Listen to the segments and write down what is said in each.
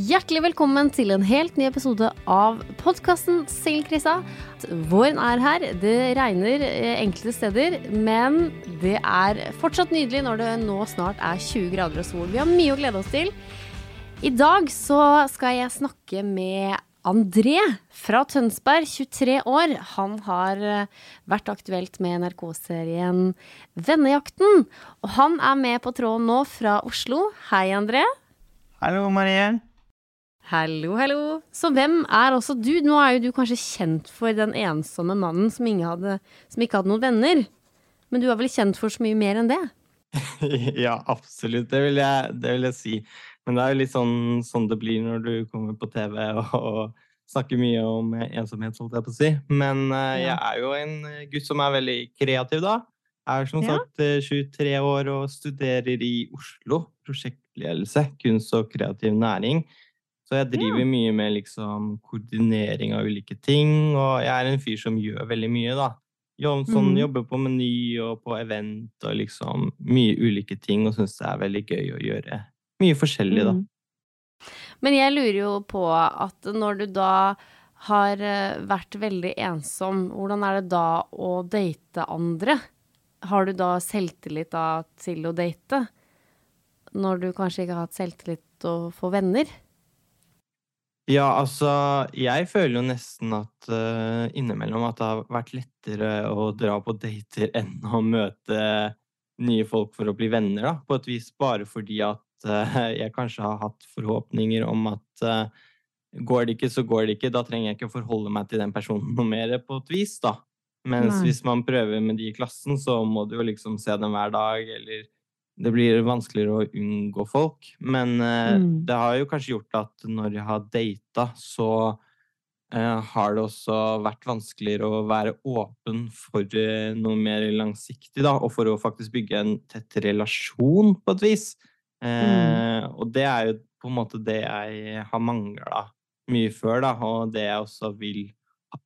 Hjertelig velkommen til en helt ny episode av podkasten Singelkrisa. Våren er her. Det regner eh, enkelte steder, men det er fortsatt nydelig når det nå snart er 20 grader og sol. Vi har mye å glede oss til. I dag så skal jeg snakke med André fra Tønsberg, 23 år. Han har eh, vært aktuelt med NRK-serien Vennejakten. Og han er med på tråden nå fra Oslo. Hei, André. Hallo, Marie. Hallo, hallo. Så hvem er også du? Nå er jo du kanskje kjent for den ensomme mannen som, hadde, som ikke hadde noen venner. Men du er vel kjent for så mye mer enn det? ja, absolutt. Det vil, jeg, det vil, jeg, si. Men det er jo litt sånn, sånn, det blir når du kommer på TV og, og snakker mye om ensomhet, holdt jeg på å si. Men uh, jeg er jo en gutt som er veldig kreativ, da. Jeg er som ja. sagt 23 eh, år og studerer i Oslo. Prosjektledelse, kunst og kreativ næring. Så jeg driver ja. mye med liksom koordinering av ulike ting, og jeg er en fyr som gjør veldig mye, da. Jobb, sånn, mm. Jobber på Meny og på event og liksom mye ulike ting, og syns det er veldig gøy å gjøre mye forskjellig, da. Mm. Men jeg lurer jo på at når du da har eh, vært veldig ensom, hvordan er det da å date andre? Har du da selvtillit da til å date? Når du kanskje ikke har hatt selvtillit til å få venner? Ja, altså Jeg føler jo nesten at uh, innimellom at det har vært lettere å dra på dater enn å møte nye folk for å bli venner, da. På et vis bare fordi at uh, jeg kanskje har hatt forhåpninger om at uh, går det ikke, så går det ikke. Da trenger jeg ikke forholde meg til den personen noe mer, på et vis, da. Mens Nei. hvis man prøver med de i klassen, så må du jo liksom se dem hver dag, eller det blir vanskeligere å unngå folk. Men eh, mm. det har jo kanskje gjort at når jeg har data, så eh, har det også vært vanskeligere å være åpen for eh, noe mer langsiktig, da, og for å faktisk bygge en tett relasjon på et vis. Mm. Og det er jo på en måte det jeg har mangla mye før, da, og det jeg også vil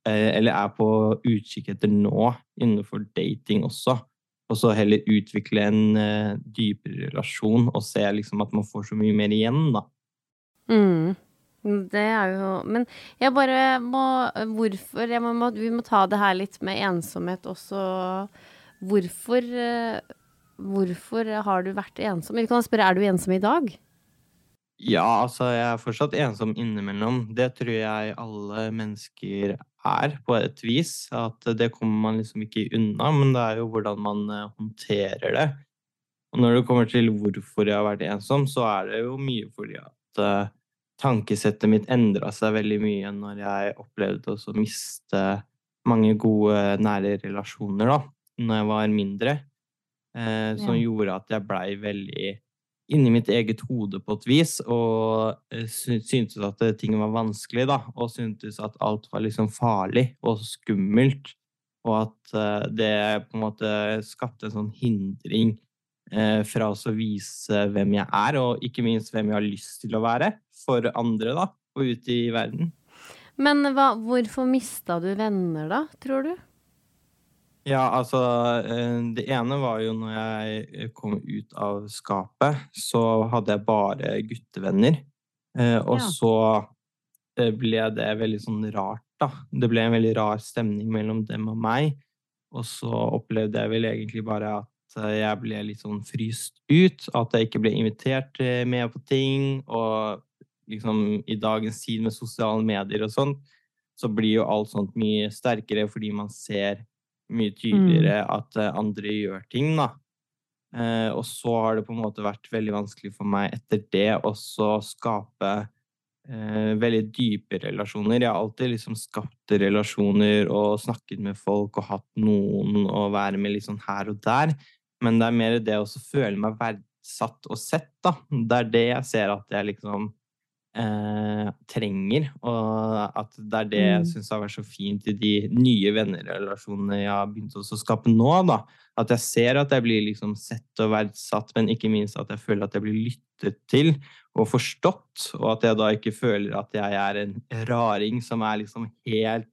eller er på utkikk etter nå innenfor dating også og så heller utvikle en uh, dypere relasjon og se liksom at man får så mye mer igjen, da. Mm. Det er jo Men jeg bare må Hvorfor jeg må, Vi må ta det her litt med ensomhet også. Hvorfor uh, Hvorfor har du vært ensom? Vi kan spørre, er du ensom i dag? Ja, altså jeg er fortsatt ensom innimellom. Det tror jeg alle mennesker er, på et vis. At det kommer man liksom ikke unna, men det er jo hvordan man eh, håndterer det. Og når det kommer til hvorfor jeg har vært ensom, så er det jo mye fordi at uh, tankesettet mitt endra seg veldig mye når jeg opplevde å miste mange gode, nære relasjoner da når jeg var mindre. Uh, som ja. gjorde at jeg blei veldig inni mitt eget hode på et vis, og eh, syntes at ting var vanskelig, da. Og syntes at alt var liksom farlig og skummelt. Og at eh, det på en måte skapte en sånn hindring eh, fra å vise hvem jeg er, og ikke minst hvem jeg har lyst til å være for andre, da, og ute i verden. Men hva, hvorfor mista du venner, da, tror du? Ja, altså eh, Det ene var jo når jeg eh, kom ut av skapet, så hadde jeg bare guttevenner. Eh, og ja. så ble det veldig sånn rart, da. Det ble en veldig rar stemning mellom dem og meg. Og så opplevde jeg vel egentlig bare at jeg ble litt sånn fryst ut. At jeg ikke ble invitert med på ting. Og liksom i dagens tid med sosiale medier og sånt, så blir jo alt sånt mye sterkere fordi man ser mye tydeligere mm. at eh, andre gjør ting, da. Eh, og så har det på en måte vært veldig vanskelig for meg etter det også skape eh, veldig dype relasjoner. Jeg har alltid liksom skapt relasjoner og snakket med folk og hatt noen å være med litt sånn her og der. Men det er mer det å føle meg verdsatt og sett, da. Det er det jeg ser at jeg liksom eh, trenger. Og at det er det jeg Mm. syns har vært så fint i de nye vennerelasjonene jeg har begynt å skape nå. da. At jeg ser at jeg blir liksom sett og verdsatt, men ikke minst at jeg føler at jeg blir lyttet til og forstått. Og at jeg da ikke føler at jeg er en raring som er liksom helt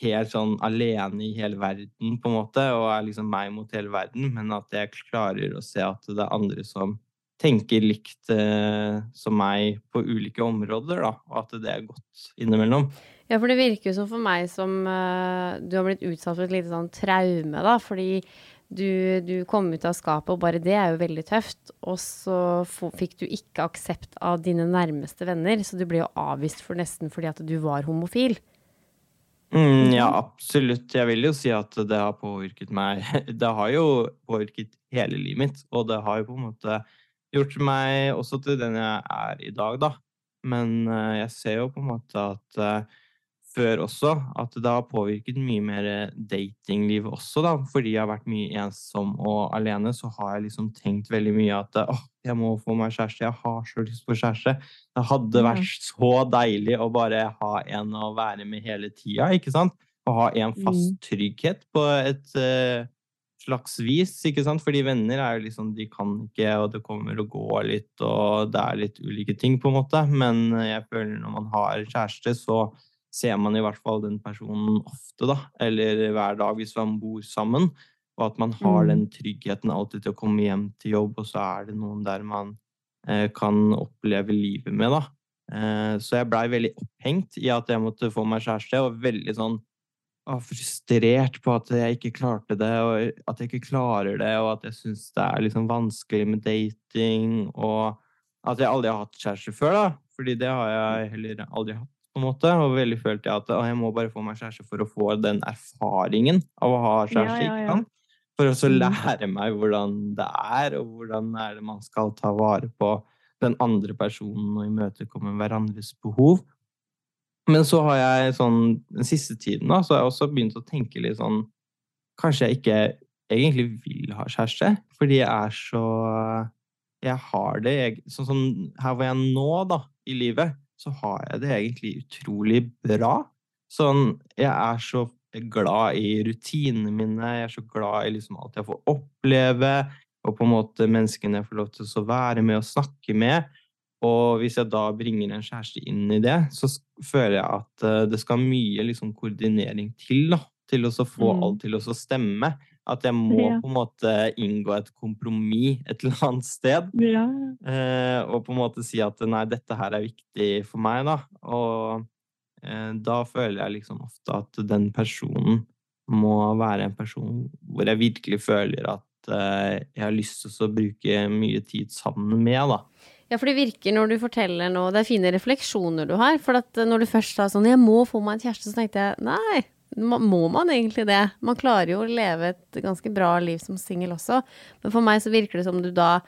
helt sånn alene i hele verden, på en måte, og er liksom meg mot hele verden, men at jeg klarer å se at det er andre som tenker likt eh, som meg på ulike områder, da, og at det er godt innimellom. Ja, for det virker jo som for meg som eh, du har blitt utsatt for et lite sånn traume, da, fordi du, du kom ut av skapet, og bare det er jo veldig tøft. Og så fikk du ikke aksept av dine nærmeste venner, så du ble jo avvist for nesten fordi at du var homofil. Mm, ja, absolutt. Jeg vil jo si at det har påvirket meg Det har jo påvirket hele livet mitt, og det har jo på en måte gjort meg også til den jeg er i dag, da. Men eh, jeg ser jo på en måte at eh, før også at det har påvirket mye mer datinglivet også, da. Fordi jeg har vært mye ensom og alene, så har jeg liksom tenkt veldig mye at åh, jeg må få meg kjæreste, jeg har så lyst på kjæreste. Det hadde vært så deilig å bare ha en å være med hele tida, ikke sant? Å ha en fast Mm. trygghet på et eh, slags vis, ikke sant? Fordi venner er jo liksom, de kan ikke, og det kommer og går litt, og det er litt ulike ting, på en måte. Men jeg føler når man har kjæreste, så ser man i hvert fall den personen ofte, da. Eller hver dag hvis man bor sammen. Og at man har Mm. den tryggheten alltid til å komme hjem til jobb, og så er det noen der man eh, kan oppleve livet med, da. Eh, så jeg blei veldig opphengt i at jeg måtte få meg kjæreste, og veldig sånn ah, frustrert på at jeg ikke klarte det, og at jeg ikke klarer det, og at jeg syns det er liksom vanskelig med dating, og at jeg aldri har hatt kjæreste før, da. Fordi det har jeg heller aldri hatt, på en måte. Og veldig følte jeg at jeg må bare få meg kjæreste for å få den erfaringen av å ha kjæreste, Ja, ja, ja. For å så Mm. lære meg hvordan det er, og hvordan er det man skal ta vare på den andre personen og imøtekomme hverandres behov. Men så har jeg sånn den siste tiden da, så har jeg også begynt å tenke litt sånn Kanskje jeg ikke egentlig vil ha kjæreste, fordi jeg er så Jeg har det jeg, Sånn som her hvor jeg er nå, da, i livet, så har jeg det egentlig utrolig bra. Sånn Jeg er så glad i rutinene mine, jeg er så glad i liksom alt jeg får oppleve, og på en måte menneskene jeg får lov til å være med og snakke med. Og hvis jeg da bringer en kjæreste inn i det, så føler jeg at eh, det skal mye liksom koordinering til, da. Til å få Mm. alt til å stemme. At jeg må Ja. på en måte inngå et kompromiss et eller annet sted. Ja. Eh, og på en måte si at nei, dette her er viktig for meg, da. Og eh, da føler jeg liksom ofte at den personen må være en person hvor jeg virkelig føler at eh, jeg har lyst til å bruke mye tid sammen med, da. Ja, for det virker når du forteller nå Det er fine refleksjoner du har. For at når du først sa sånn 'Jeg må få meg en kjæreste', så tenkte jeg nei, må man egentlig det? Man klarer jo å leve et ganske bra liv som singel også. Men for meg så virker det som du da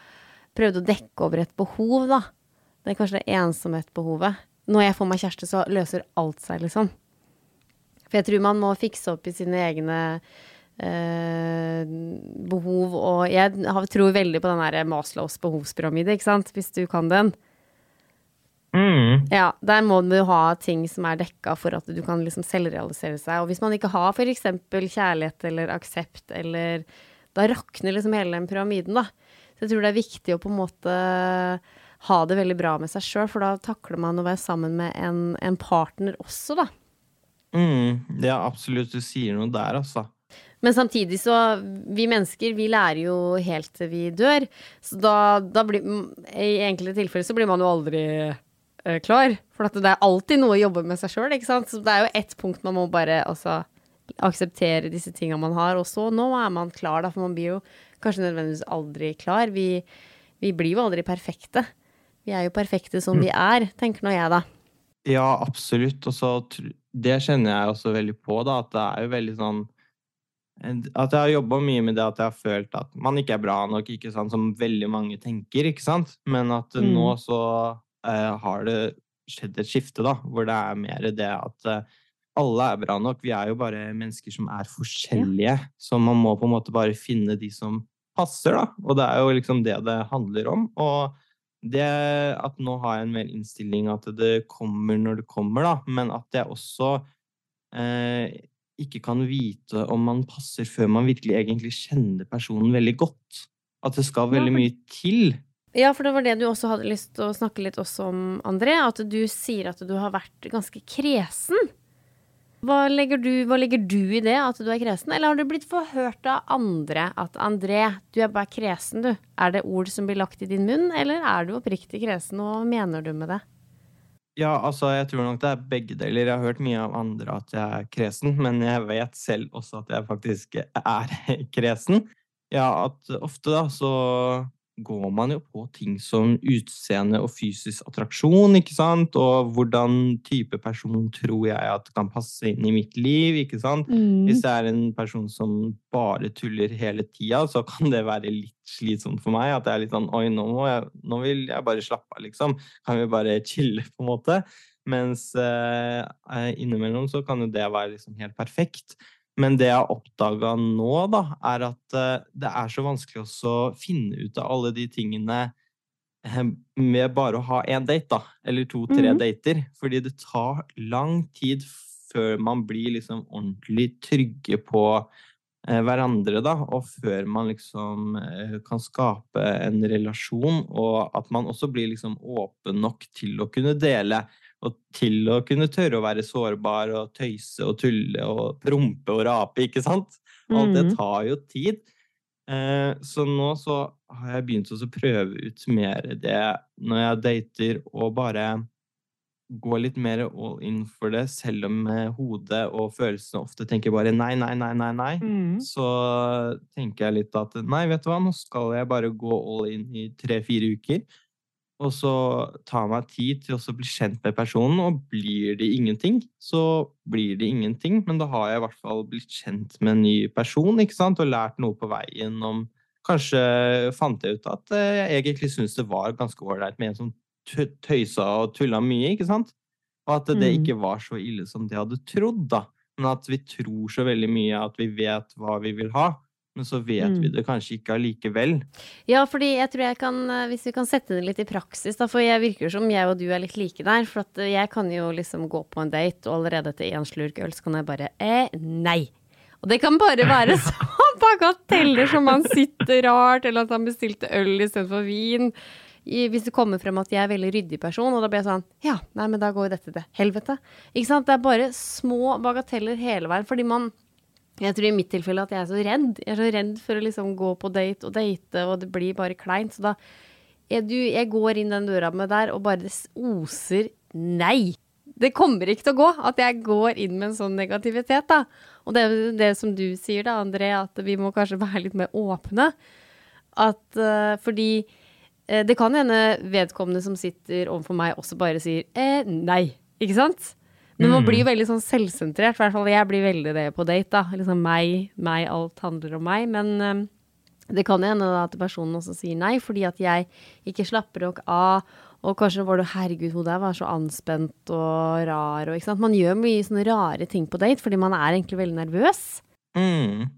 prøvde å dekke over et behov, da. Det er kanskje det ensomhetsbehovet. Når jeg får meg kjæreste, så løser alt seg, liksom. For jeg tror man må fikse opp i sine egne eh, behov, og jeg tror veldig på den der Maslows behovspyramide, ikke sant, hvis du kan den. Mm. Ja, der må du ha ting som er dekka for at du kan liksom selvrealisere seg. Og hvis man ikke har f.eks. kjærlighet eller aksept eller Da rakner liksom hele den pyramiden, da. Så jeg tror det er viktig å på en måte ha det veldig bra med seg sjøl, for da takler man å være sammen med en, en partner også, da. Mm. Ja, absolutt. Du sier noe der, altså. Men samtidig så Vi mennesker, vi lærer jo helt til vi dør. Så da, da blir I enkelte tilfeller så blir man jo aldri eh, klar. For det er alltid noe å jobbe med seg sjøl, ikke sant. Så det er jo ett punkt man må bare altså akseptere disse tinga man har. Og så nå er man klar, da. For man blir jo kanskje nødvendigvis aldri klar. Vi, vi blir jo aldri perfekte. Vi er jo perfekte som vi er, tenker nå jeg, da. Ja, absolutt. Og så Det kjenner jeg også veldig på, da. At det er jo veldig sånn At jeg har jobba mye med det at jeg har følt at man ikke er bra nok, ikke sant, som veldig mange tenker, ikke sant. Men at Mm. nå så uh, har det skjedd et skifte, da, hvor det er mer det at uh, alle er bra nok. Vi er jo bare mennesker som er forskjellige. Så man må på en måte bare finne de som passer, da. Og det er jo liksom det det handler om. Og det at nå har jeg en mer innstilling at det kommer når det kommer, da, men at jeg også eh, ikke kan vite om man passer før man virkelig egentlig kjenner personen veldig godt. At det skal veldig mye til. Ja, for det var det du også hadde lyst til å snakke litt også om, André. At du sier at du har vært ganske kresen. Hva legger, du, hva legger du i det, at du er kresen? Eller har du blitt forhørt av andre at André, du er bare kresen, du? Er det ord som blir lagt i din munn, eller er du oppriktig kresen, og hva mener du med det? Ja, altså, jeg tror nok det er begge deler. Jeg har hørt mye av andre at jeg er kresen, men jeg vet selv også at jeg faktisk er kresen. Ja, at ofte da så går man jo på ting som utseende og fysisk attraksjon, ikke sant? Og hvordan type person tror jeg at kan passe inn i mitt liv, ikke sant? Mm. Hvis det er en person som bare tuller hele tida, så kan det være litt slitsomt for meg. At det er litt sånn Oi, nå, jeg, nå vil jeg bare slappe av, liksom. Kan vi bare chille, på en måte? Mens eh, innimellom så kan jo det være liksom helt perfekt. Men det jeg har oppdaga nå, da, er at uh, det er så vanskelig å finne ut av alle de tingene uh, med bare å ha én date, da. Eller to-tre mm -hmm. dater. Fordi det tar lang tid før man blir liksom ordentlig trygge på uh, hverandre, da. Og før man liksom kan skape en relasjon, og at man også blir liksom åpen nok til å kunne dele og til å kunne tørre å være sårbar og tøyse og tulle og prompe og rape, ikke sant? Alt det mm. tar jo tid. Eh, så nå så har jeg begynt å prøve ut mer det når jeg dater, og bare gå litt mer all in for det, selv om hodet og følelsene ofte tenker bare nei, nei, nei, nei, nei. Mm. Så tenker jeg litt at nei, vet du hva, nå skal jeg bare gå all in i tre-fire uker og så tar meg tid til å bli kjent med personen, og blir det ingenting, så blir det ingenting. Men da har jeg i hvert fall blitt kjent med en ny person ikke sant? og lært noe på veien om Kanskje fant jeg ut at eh, jeg egentlig syntes det var ganske ålreit med en som tøysa og tulla mye, ikke sant? Og at det mm. ikke var så ille som de hadde trodd, da. Men at vi tror så veldig mye at vi vet hva vi vil ha men så vet mm. vi det kanskje ikke allikevel. Ja, fordi jeg tror jeg kan, eh, hvis vi kan sette det litt i praksis, da, for jeg virker som jeg og du er litt like der. For eh, jeg kan jo liksom gå på en date, og allerede etter én slurk øl så kan jeg bare eh, nei. Og det kan bare være sånn bagateller som man sitter rart, eller at han bestilte øl istedenfor vin. Hvis det kommer frem at jeg er en veldig ryddig person, og da blir jeg sånn Ja, nei, men da går jo dette til helvete. Ikke sant? Det er bare små bagateller hele veien. Fordi man jeg tror i mitt tilfelle at jeg er så redd. Jeg er så redd for å liksom gå på date og date, og det blir bare kleint. Så da jeg, du, Jeg går inn den døra med der, og bare det oser nei. Det kommer ikke til å gå at jeg går inn med en sånn negativitet, da. Og det er det som du sier, da, André, at vi må kanskje være litt mer åpne. At uh, fordi uh, det kan hende vedkommende som sitter overfor meg, også bare sier eh, nei. Ikke sant? Men man blir jo mm. veldig sånn selvsentrert. I hvert fall jeg blir veldig det på date. da. Liksom meg, meg, alt handler om meg. Men um, det kan hende at personen også sier nei, fordi at jeg ikke slapper nok av. Og kanskje var det 'herregud, hun der var så anspent og rar'. Og, ikke sant? Man gjør mye sånne rare ting på date fordi man er egentlig veldig nervøs. Mm.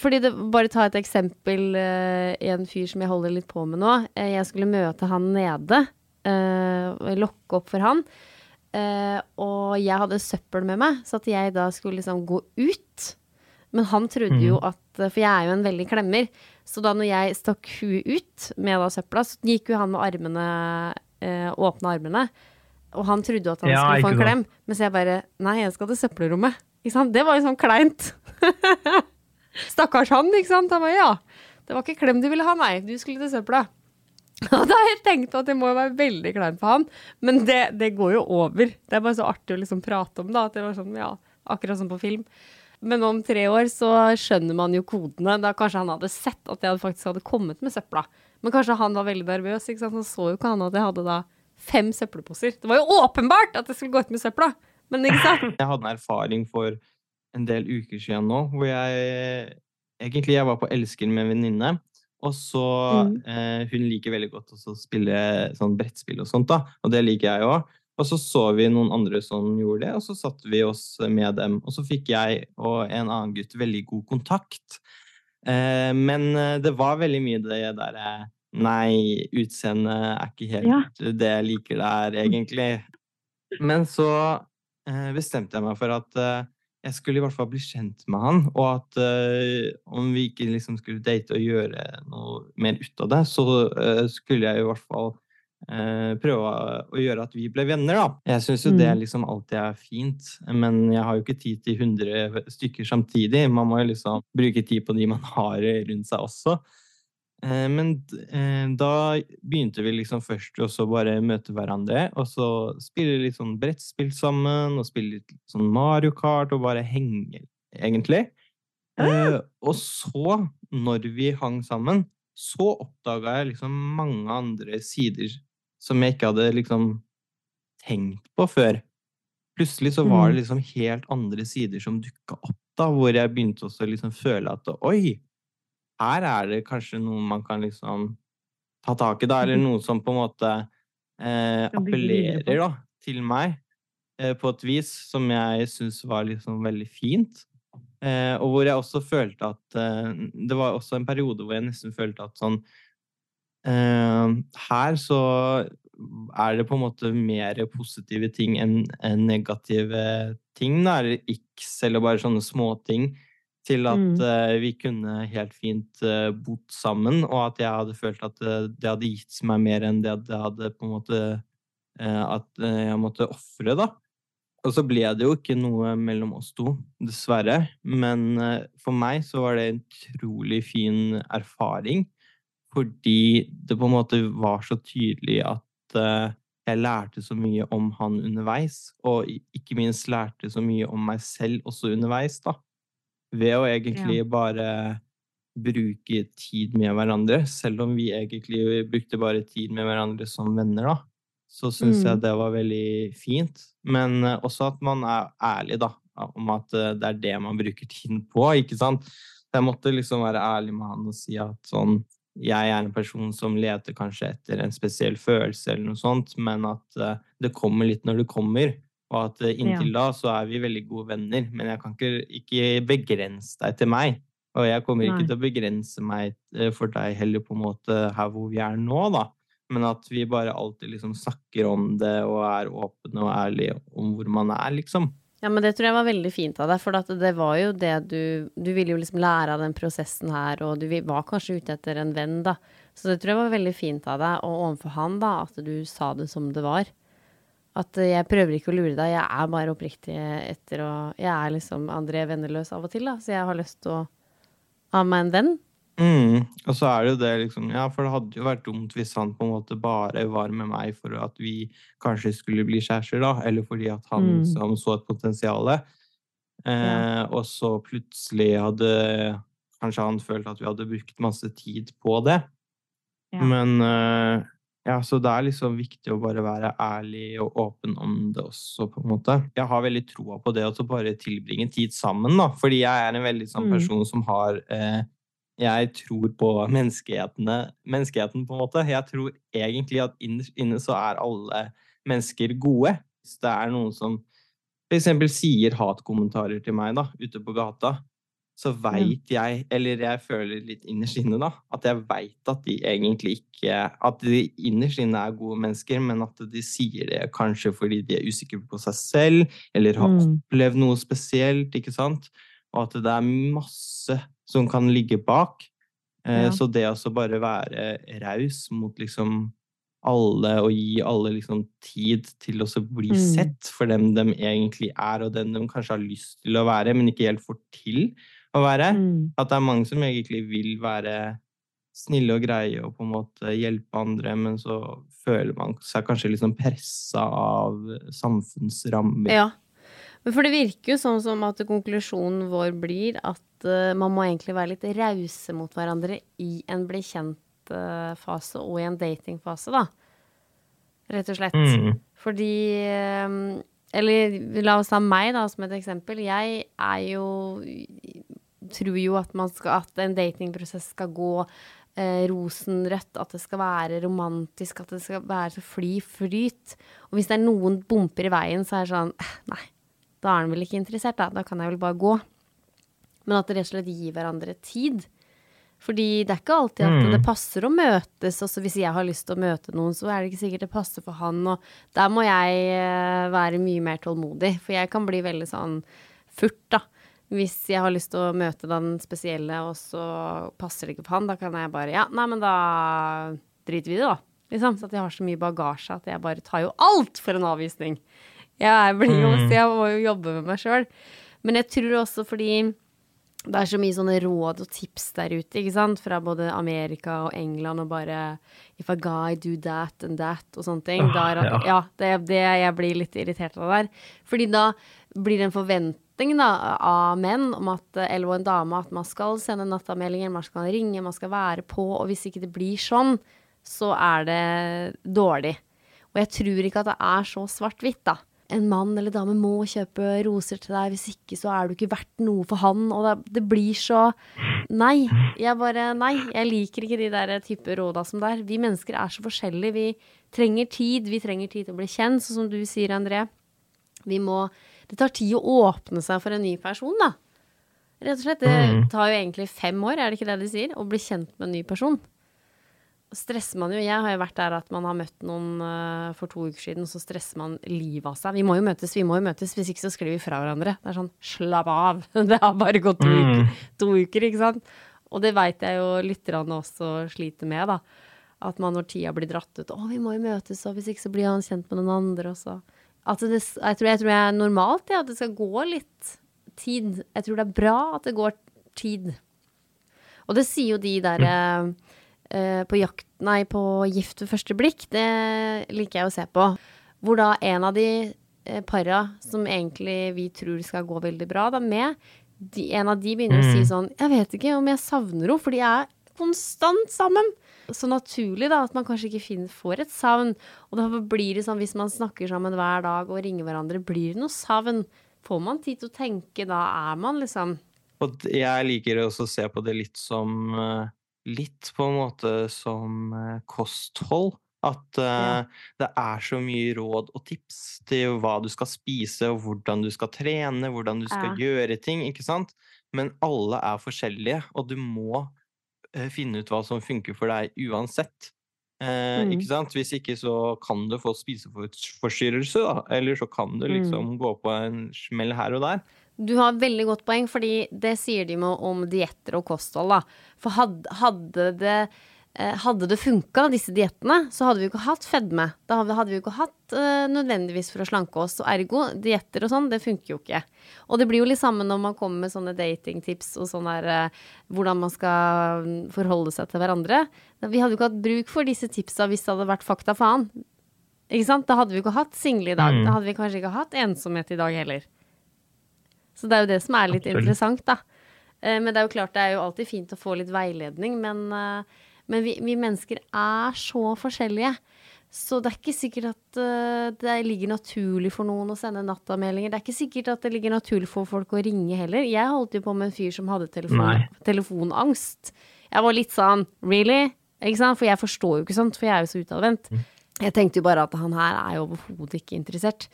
Fordi det, Bare ta et eksempel. Uh, en fyr som jeg holder litt på med nå. Uh, jeg skulle møte han nede. Uh, lokke opp for han. Uh, og jeg hadde søppel med meg, så at jeg da skulle liksom gå ut. Men han trodde jo at For jeg er jo en veldig klemmer. Så da når jeg stakk huet ut med da søpla, så gikk jo han med armene uh, Åpne armene. Og han trodde jo at han ja, skulle få en klem. Mens jeg bare Nei, jeg skal til søppelrommet. Ikke sant? Det var jo sånn kleint. Stakkars han, ikke sant. Han bare ja. Det var ikke klem du ville ha, nei. Du skulle til søpla. Og da har jeg tenkt at det må være veldig kleint for han, men det, det, går jo over. Det er bare så artig å liksom prate om, da. At det var sånn, ja, akkurat som på film. Men om tre år så skjønner man jo kodene. Da kanskje han hadde sett at jeg faktisk hadde kommet med søpla. Men kanskje han var veldig nervøs. ikke sant? Han så jo ikke han at jeg hadde da fem søppelposer. Det var jo åpenbart at jeg skulle gå ut med søpla! Men ikke sant? Jeg hadde en erfaring for en del uker siden nå, hvor jeg egentlig jeg var på Elsker med en venninne. Og så mm. eh, Hun liker veldig godt å spille sånn brettspill og sånt, da. Og det liker jeg òg. Og så så vi noen andre som gjorde det, og så satte vi oss med dem. Og så fikk jeg og en annen gutt veldig god kontakt. Eh, men eh, det var veldig mye det derre Nei, utseendet er ikke helt Ja. det jeg liker der, egentlig. Men så eh, bestemte jeg meg for at eh, jeg skulle i hvert fall bli kjent med han, og at uh, om vi ikke liksom skulle date og gjøre noe mer ut av det, så uh, skulle jeg i hvert fall uh, prøve å, gjøre at vi ble venner, da. Jeg syns jo det Mm. liksom alltid er fint, men jeg har jo ikke tid til 100 stykker samtidig. Man må jo liksom bruke tid på de man har rundt seg også. Eh, Men eh, da begynte vi liksom først å bare møte hverandre, og så spille litt sånn brettspill sammen, og spille litt sånn Mario Kart, og bare henge, egentlig. Ah. og så, når vi hang sammen, så oppdaga jeg liksom mange andre sider som jeg ikke hadde liksom tenkt på før. Plutselig så var Mm. det liksom helt andre sider som dukka opp, da, hvor jeg begynte også å liksom føle at oi, her er det kanskje noe man kan liksom ta tak i, da, eller noe som på en måte eh, appellerer da, til meg eh, på et vis som jeg syns var liksom veldig fint. Eh, og hvor jeg også følte at eh, Det var også en periode hvor jeg nesten følte at sånn eh, Her så er det på en måte mer positive ting enn enn negative ting, da, eller x, eller bare sånne småting, til at Mm. uh, vi kunne helt fint uh, bodd sammen, og at jeg hadde følt at eh, det hadde gitt meg mer enn det det hadde på en måte eh, At eh, jeg måtte ofre, da. Og så ble det jo ikke noe mellom oss to, dessverre. Men eh, for meg så var det en utrolig fin erfaring. Fordi det på en måte var så tydelig at eh, jeg lærte så mye om han underveis. Og ikke minst lærte så mye om meg selv også underveis, da. Ved å egentlig bare bruke tid med hverandre. Selv om vi egentlig brukte bare tid med hverandre som venner, da så syns Mm. jeg det var veldig fint. Men eh, også at man er ærlig, da, om at eh, det er det man bruker tiden på, ikke sant. Jeg måtte liksom være ærlig med han og si at sånn Jeg er en person som leter kanskje etter en spesiell følelse eller noe sånt, men at eh, det kommer litt når det kommer. Og at eh, inntil da så er vi veldig gode venner, men jeg kan ikke, ikke begrense deg til meg. Og jeg kommer Nei. ikke til å begrense meg eh, for deg heller, på en måte her hvor vi er nå, da. Men at vi bare alltid liksom snakker om det og er åpne og ærlige om hvor man er, liksom. Ja, men det tror jeg var veldig fint av deg, for det var jo det du Du ville jo liksom lære av den prosessen her, og du var kanskje ute etter en venn, da. Så det tror jeg var veldig fint av deg, og overfor han, da, at du sa det som det var. At jeg prøver ikke å lure deg, jeg er bare oppriktig etter å Jeg er liksom André venneløs av og til, da, så jeg har lyst til å ha meg en venn. Mm. Og så er det jo det, liksom Ja, for det hadde jo vært dumt hvis han på en måte bare var med meg for at vi kanskje skulle bli kjærester, da, eller fordi at han Mm. liksom så et potensial. Eh, og så plutselig hadde kanskje han følt at vi hadde brukt masse tid på det. Ja. Men eh, ja, så det er liksom viktig å bare være ærlig og åpen om det også, på en måte. Jeg har veldig troa på det å bare tilbringe tid sammen, da. Fordi jeg er en veldig sånn Mm. person som har eh, Jeg tror på menneskeheten, på en måte. Jeg tror egentlig at innerst inne så er alle mennesker gode. Hvis det er noen som eksempel sier hatkommentarer til meg da, ute på gata, så veit jeg, eller jeg føler litt innerst inne, da, at jeg veit at de egentlig ikke At de innerst inne er gode mennesker, men at de sier det kanskje fordi de er usikre på seg selv, eller har Mm. opplevd noe spesielt, ikke sant? Og at det er masse som kan ligge bak. Eh, Ja. Så det å bare være raus mot liksom alle og gi alle liksom tid til å bli Mm. sett for dem de egentlig er, og den de kanskje har lyst til å være, men ikke helt får til å være. Mm. At det er mange som egentlig vil være snille og greie og på en måte hjelpe andre, men så føler man seg kanskje liksom pressa av samfunnsrammer. Ja. Men for det virker jo sånn som at konklusjonen vår blir at uh, man må egentlig være litt rause mot hverandre i en bli kjent-fase og i en datingfase, da. Rett og slett. Mm. Fordi um, Eller la oss ta meg da som et eksempel. Jeg er jo Tror jo at, man skal, at en datingprosess skal gå eh, rosenrødt, at det skal være romantisk, at det skal være så fly flyt. Og hvis det er noen bumper i veien, så er det sånn eh, Nei, da er han vel ikke interessert, da. Da kan jeg vel bare gå. Men at det rett og slett gir hverandre tid. Fordi det er ikke alltid at Mm. det passer å møtes. Også hvis jeg har lyst til å møte noen, så er det ikke sikkert det passer for han. Og der må jeg eh, være mye mer tålmodig, for jeg kan bli veldig sånn furt, da. Hvis jeg har lyst til å møte den spesielle, og så passer det ikke på han, da kan jeg bare Ja, nei, men da driter vi i det, da. Liksom. Så at jeg har så mye bagasje at jeg bare tar jo alt for en avvisning. Jeg blir jo, Mm. jeg må jo jobbe med meg sjøl. Men jeg tror også fordi det er så mye sånne råd og tips der ute, ikke sant? Fra både Amerika og England og bare If a guy do that and that og sånne ting. Ah, Da er at, ja. ja, det, det jeg blir litt irritert av det der. Fordi da blir det en forventning da, av menn om at, eller en dame at man skal sende nattameldinger, man skal ringe, man skal være på, og hvis ikke det blir sånn, så er det dårlig. Og jeg tror ikke at det er så svart-hvitt, da. En mann eller dame må kjøpe roser til deg, hvis ikke så er du ikke verdt noe for han. Og det, det blir så Nei. Jeg bare Nei. Jeg liker ikke de der type råda som der. Vi mennesker er så forskjellige. Vi trenger tid. Vi trenger tid til å bli kjent, sånn som du sier, André. Vi må Det tar tid å åpne seg for en ny person, da. Rett og slett. Det Mm. tar jo egentlig fem år, er det ikke det de sier? Å bli kjent med en ny person stresser man jo. Jeg har jo vært der at man har møtt noen eh, for to uker siden, så stresser man livet av seg. Vi må jo møtes, vi må jo møtes, hvis ikke så skriver vi fra hverandre. Det er sånn slapp av, det har bare gått to, Mm. uker, to uker, ikke sant. Og det veit jeg jo lytterne også sliter med, da. At man når tida blir dratt ut, å, vi må jo møtes, og hvis ikke så blir han kjent med noen andre også. At det, jeg, tror, jeg tror jeg er normalt, ja, at det skal gå litt tid. Jeg tror det er bra at det går tid. Og det sier jo de der mm. eh, på jakt Nei, på Gift ved første blikk. Det liker jeg å se på. Hvor da en av de eh, para som egentlig vi tror skal gå veldig bra da med, de, en av de begynner å si Mm. sånn Jeg vet ikke om jeg savner henne, for de er konstant sammen. Så naturlig da at man kanskje ikke finner, får et savn. Og da blir det sånn hvis man snakker sammen hver dag og ringer hverandre, blir det noe savn. Får man tid til å tenke, da er man liksom Og jeg liker også å se på det litt som eh, Litt på en måte som eh, kosthold. At eh, det er så mye råd og tips til hva du skal spise, og hvordan du skal trene, hvordan du skal gjøre ting, ikke sant? Men alle er forskjellige, og du må finne ut hva som funker for deg uansett. Eh, Mm. Ikke sant? Hvis ikke så kan du få spiseforstyrrelse, da. Eller så kan du liksom gå på en smell her og der. Du har veldig godt poeng, fordi det sier de med om dietter og kosthold. Da. For hadde, hadde det eh, hadde det funka, disse diettene, så hadde vi jo ikke hatt fedme. Da hadde vi jo ikke hatt uh, nødvendigvis for å slanke oss. Og ergo, dietter og sånn, det funker jo ikke. Og det blir jo litt samme når man kommer med sånne datingtips og sånn der uh, hvordan man skal mm, forholde seg til hverandre. Vi hadde jo ikke hatt bruk for disse tipsa hvis det hadde vært fakta faen. Ikke sant? Da hadde vi jo ikke hatt single i dag. Mm. Da hadde vi kanskje ikke hatt ensomhet i dag heller. Så det er jo det som er litt Absolutt. interessant, da. Uh, Men det er jo klart det er jo alltid fint å få litt veiledning, men, eh, men vi, vi mennesker er så forskjellige. Så det er ikke sikkert at uh, det ligger naturlig for noen å sende nattameldinger. Det er ikke sikkert at det ligger naturlig for folk å ringe heller. Jeg holdt jo på med en fyr som hadde telefon, telefonangst. Jeg var litt sånn really? Ikke sant? For jeg forstår jo ikke sånt, for jeg er jo så utadvendt. Jeg tenkte jo bare at han her er jo overhodet ikke interessert.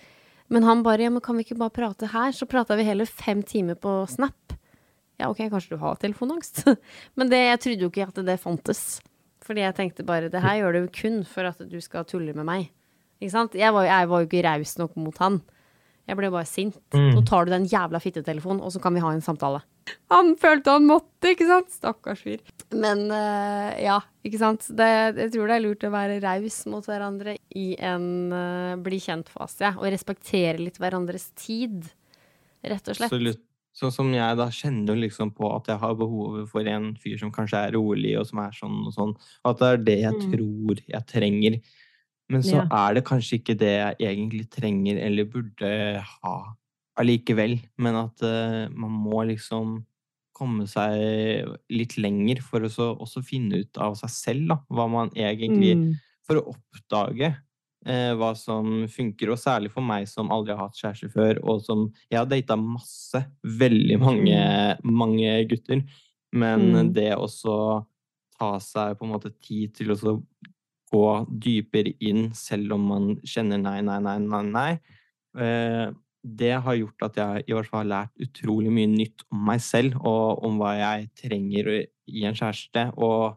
Men han bare ja, men kan vi ikke bare prate her? Så prata vi heller fem timer på Snap. Ja, ok, kanskje du har telefonangst. Men det, jeg trodde jo ikke at det fantes. Fordi jeg tenkte bare det her gjør du kun for at du skal tulle med meg. Ikke sant? Jeg var, jeg var jo ikke raus nok mot han. Jeg ble bare sint. Mm. Nå tar du den jævla fittetelefonen, og så kan vi ha en samtale. Han følte han måtte, ikke sant? Stakkars fyr. Men uh, ja, ikke sant. Det, jeg tror det er lurt å være raus mot hverandre i en uh, bli kjent-fase. Og respektere litt hverandres tid, rett og slett. Absolutt. Sånn som jeg da kjenner liksom på at jeg har behovet for en fyr som kanskje er rolig, og som er sånn og sånn. At det er det jeg Mm. tror jeg trenger. Men så Ja. er det kanskje ikke det jeg egentlig trenger eller burde ha allikevel. Men at uh, man må liksom komme seg litt lenger for å så også finne ut av seg selv, da. Hva man egentlig Mm. for å oppdage hva som funker, og særlig for meg som aldri har hatt kjæreste før, og som Jeg har data masse, veldig mange, mange gutter, men Mm. det også ta seg på en måte tid til å gå dypere inn, selv om man kjenner nei, nei, nei, nei, nei, eh, det har gjort at jeg i hvert fall har lært utrolig mye nytt om meg selv og om hva jeg trenger i en kjæreste. Og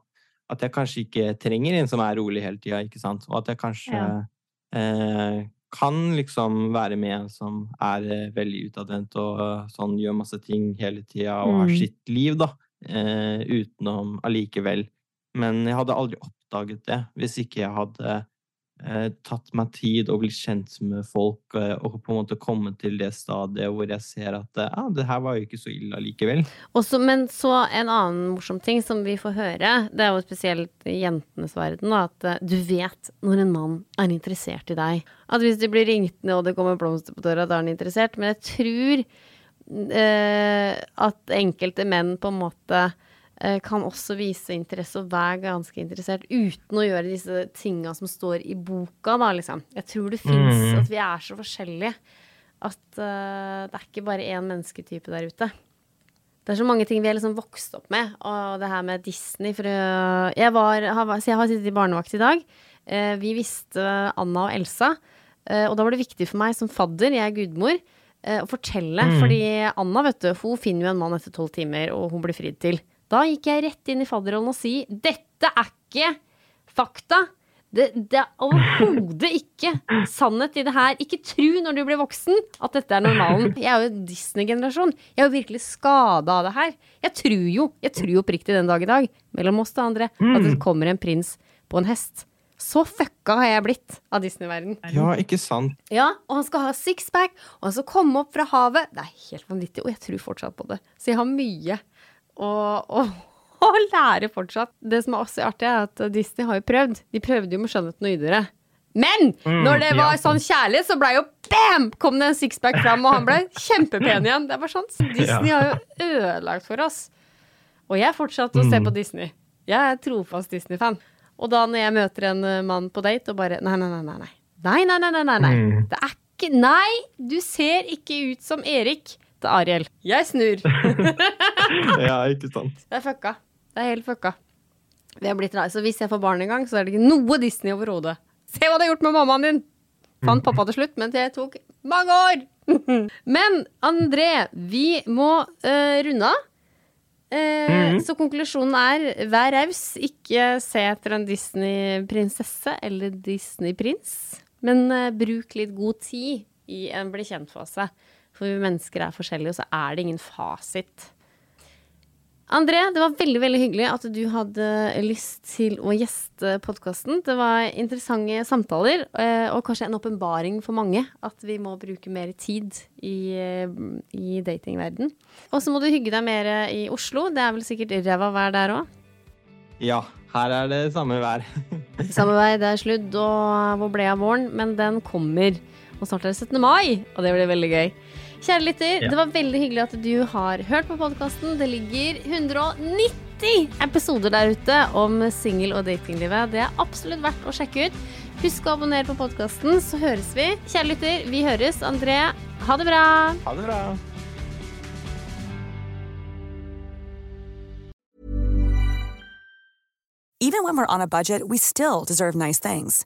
at jeg kanskje ikke trenger en som er rolig hele tida, ikke sant. Og at jeg kanskje ja. Eh, kan liksom være med en som er eh, veldig utadvendt og sånn gjør masse ting hele tida og har mm. sitt liv, da. Eh, utenom allikevel. Men jeg hadde aldri oppdaget det hvis ikke jeg hadde eh, tatt meg tid og blitt kjent med folk eh, og på en måte kommet til det stadiet hvor jeg ser at eh, ah, det her var jo ikke så ille allikevel. Men så en annen morsom ting som vi får høre, det er jo spesielt i jentenes verden, at eh, du vet når en mann er interessert i deg. At hvis du blir ringt ned og det kommer blomster på døra, da er han interessert. Men jeg tror eh, at enkelte menn på en måte Eh, kan også vise interesse og være ganske interessert uten å gjøre disse tinga som står i boka, da, liksom. Jeg tror det fins mm. at vi er så forskjellige at uh, det er ikke bare én mennesketype der ute. Det er så mange ting vi har liksom vokst opp med, og det her med Disney for uh, jeg, var, har, Så jeg har sittet i barnevakt i dag. Uh, vi visste Anna og Elsa, og da var det viktig for meg som fadder, jeg er gudmor, å fortelle. Mm. Fordi Anna, vet du, hun finner jo en mann etter tolv timer, og hun blir fridd til. Da gikk jeg rett inn i fadderrollen og si dette er ikke fakta. Det, det er overhodet ikke sannhet i det her. Ikke tru når du blir voksen at dette er normalen. Jeg er jo Disney-generasjon. Jeg er jo virkelig skada av det her. Jeg tror jo, jeg tror oppriktig den dag i dag, mellom oss og andre, at det kommer en prins på en hest. Så fucka har jeg blitt av Disney-verden. Ja, ikke sant? Ja, Og han skal ha sixpack, og han skal komme opp fra havet. Det er helt vanvittig, og jeg tror fortsatt på det. Så jeg har mye og, og, og lære fortsatt. Det som er også artig, er at Disney har jo prøvd. De prøvde jo med 'Skjønnheten og ydere'. Men mm, når det var ja. sånn kjærlighet, så blei jo bam! Kom det en sixpack fram, og han blei kjempepen igjen. Det var sånn. Disney har jo ødelagt for oss. Og jeg fortsatte å se mm. på Disney. Jeg er trofast Disney-fan. Og da når jeg møter en eh, mann på date og bare Nei, nei, nei. nei, nei. Nei, nei, nei, nei, nei. Mm. Det er ikke Nei, du ser ikke ut som Erik til Ariel. Jeg snur. ja, ikke sant. Det er fucka. Det er helt fucka. Vi har blitt Så hvis jeg får barn en gang, så er det ikke noe Disney overhodet. Se hva det har gjort med mammaen din! Fant pappa til slutt, men det tok mange år! men André, vi må uh, runde av. Uh, mm. Så konklusjonen er vær raus, ikke se etter en Disney-prinsesse eller Disney-prins. Men uh, bruk litt god tid i en bli kjent-fase. For vi mennesker er forskjellige, og så er det ingen fasit. André, det var veldig veldig hyggelig at du hadde lyst til å gjeste podkasten. Det var interessante samtaler, eh, og kanskje en åpenbaring for mange at vi må bruke mer tid i, eh, i datingverden. Og så må du hygge deg mer i Oslo. Det er vel sikkert ræva vær der òg? Ja, her er det samme vær. samme vær. Det er sludd, og hvor ble av våren? Men den kommer. Og snart er det 17. mai, og det blir veldig gøy. Kjære lytter, ja. det var veldig hyggelig at du har hørt på podkasten. Det ligger 190 episoder der ute om singel- og datinglivet. Det er absolutt verdt å sjekke ut. Husk å abonnere på podkasten, så høres vi. Kjære lytter, vi høres. André, ha det bra. Ha det bra. Even when we're on a budget, we still deserve nice things.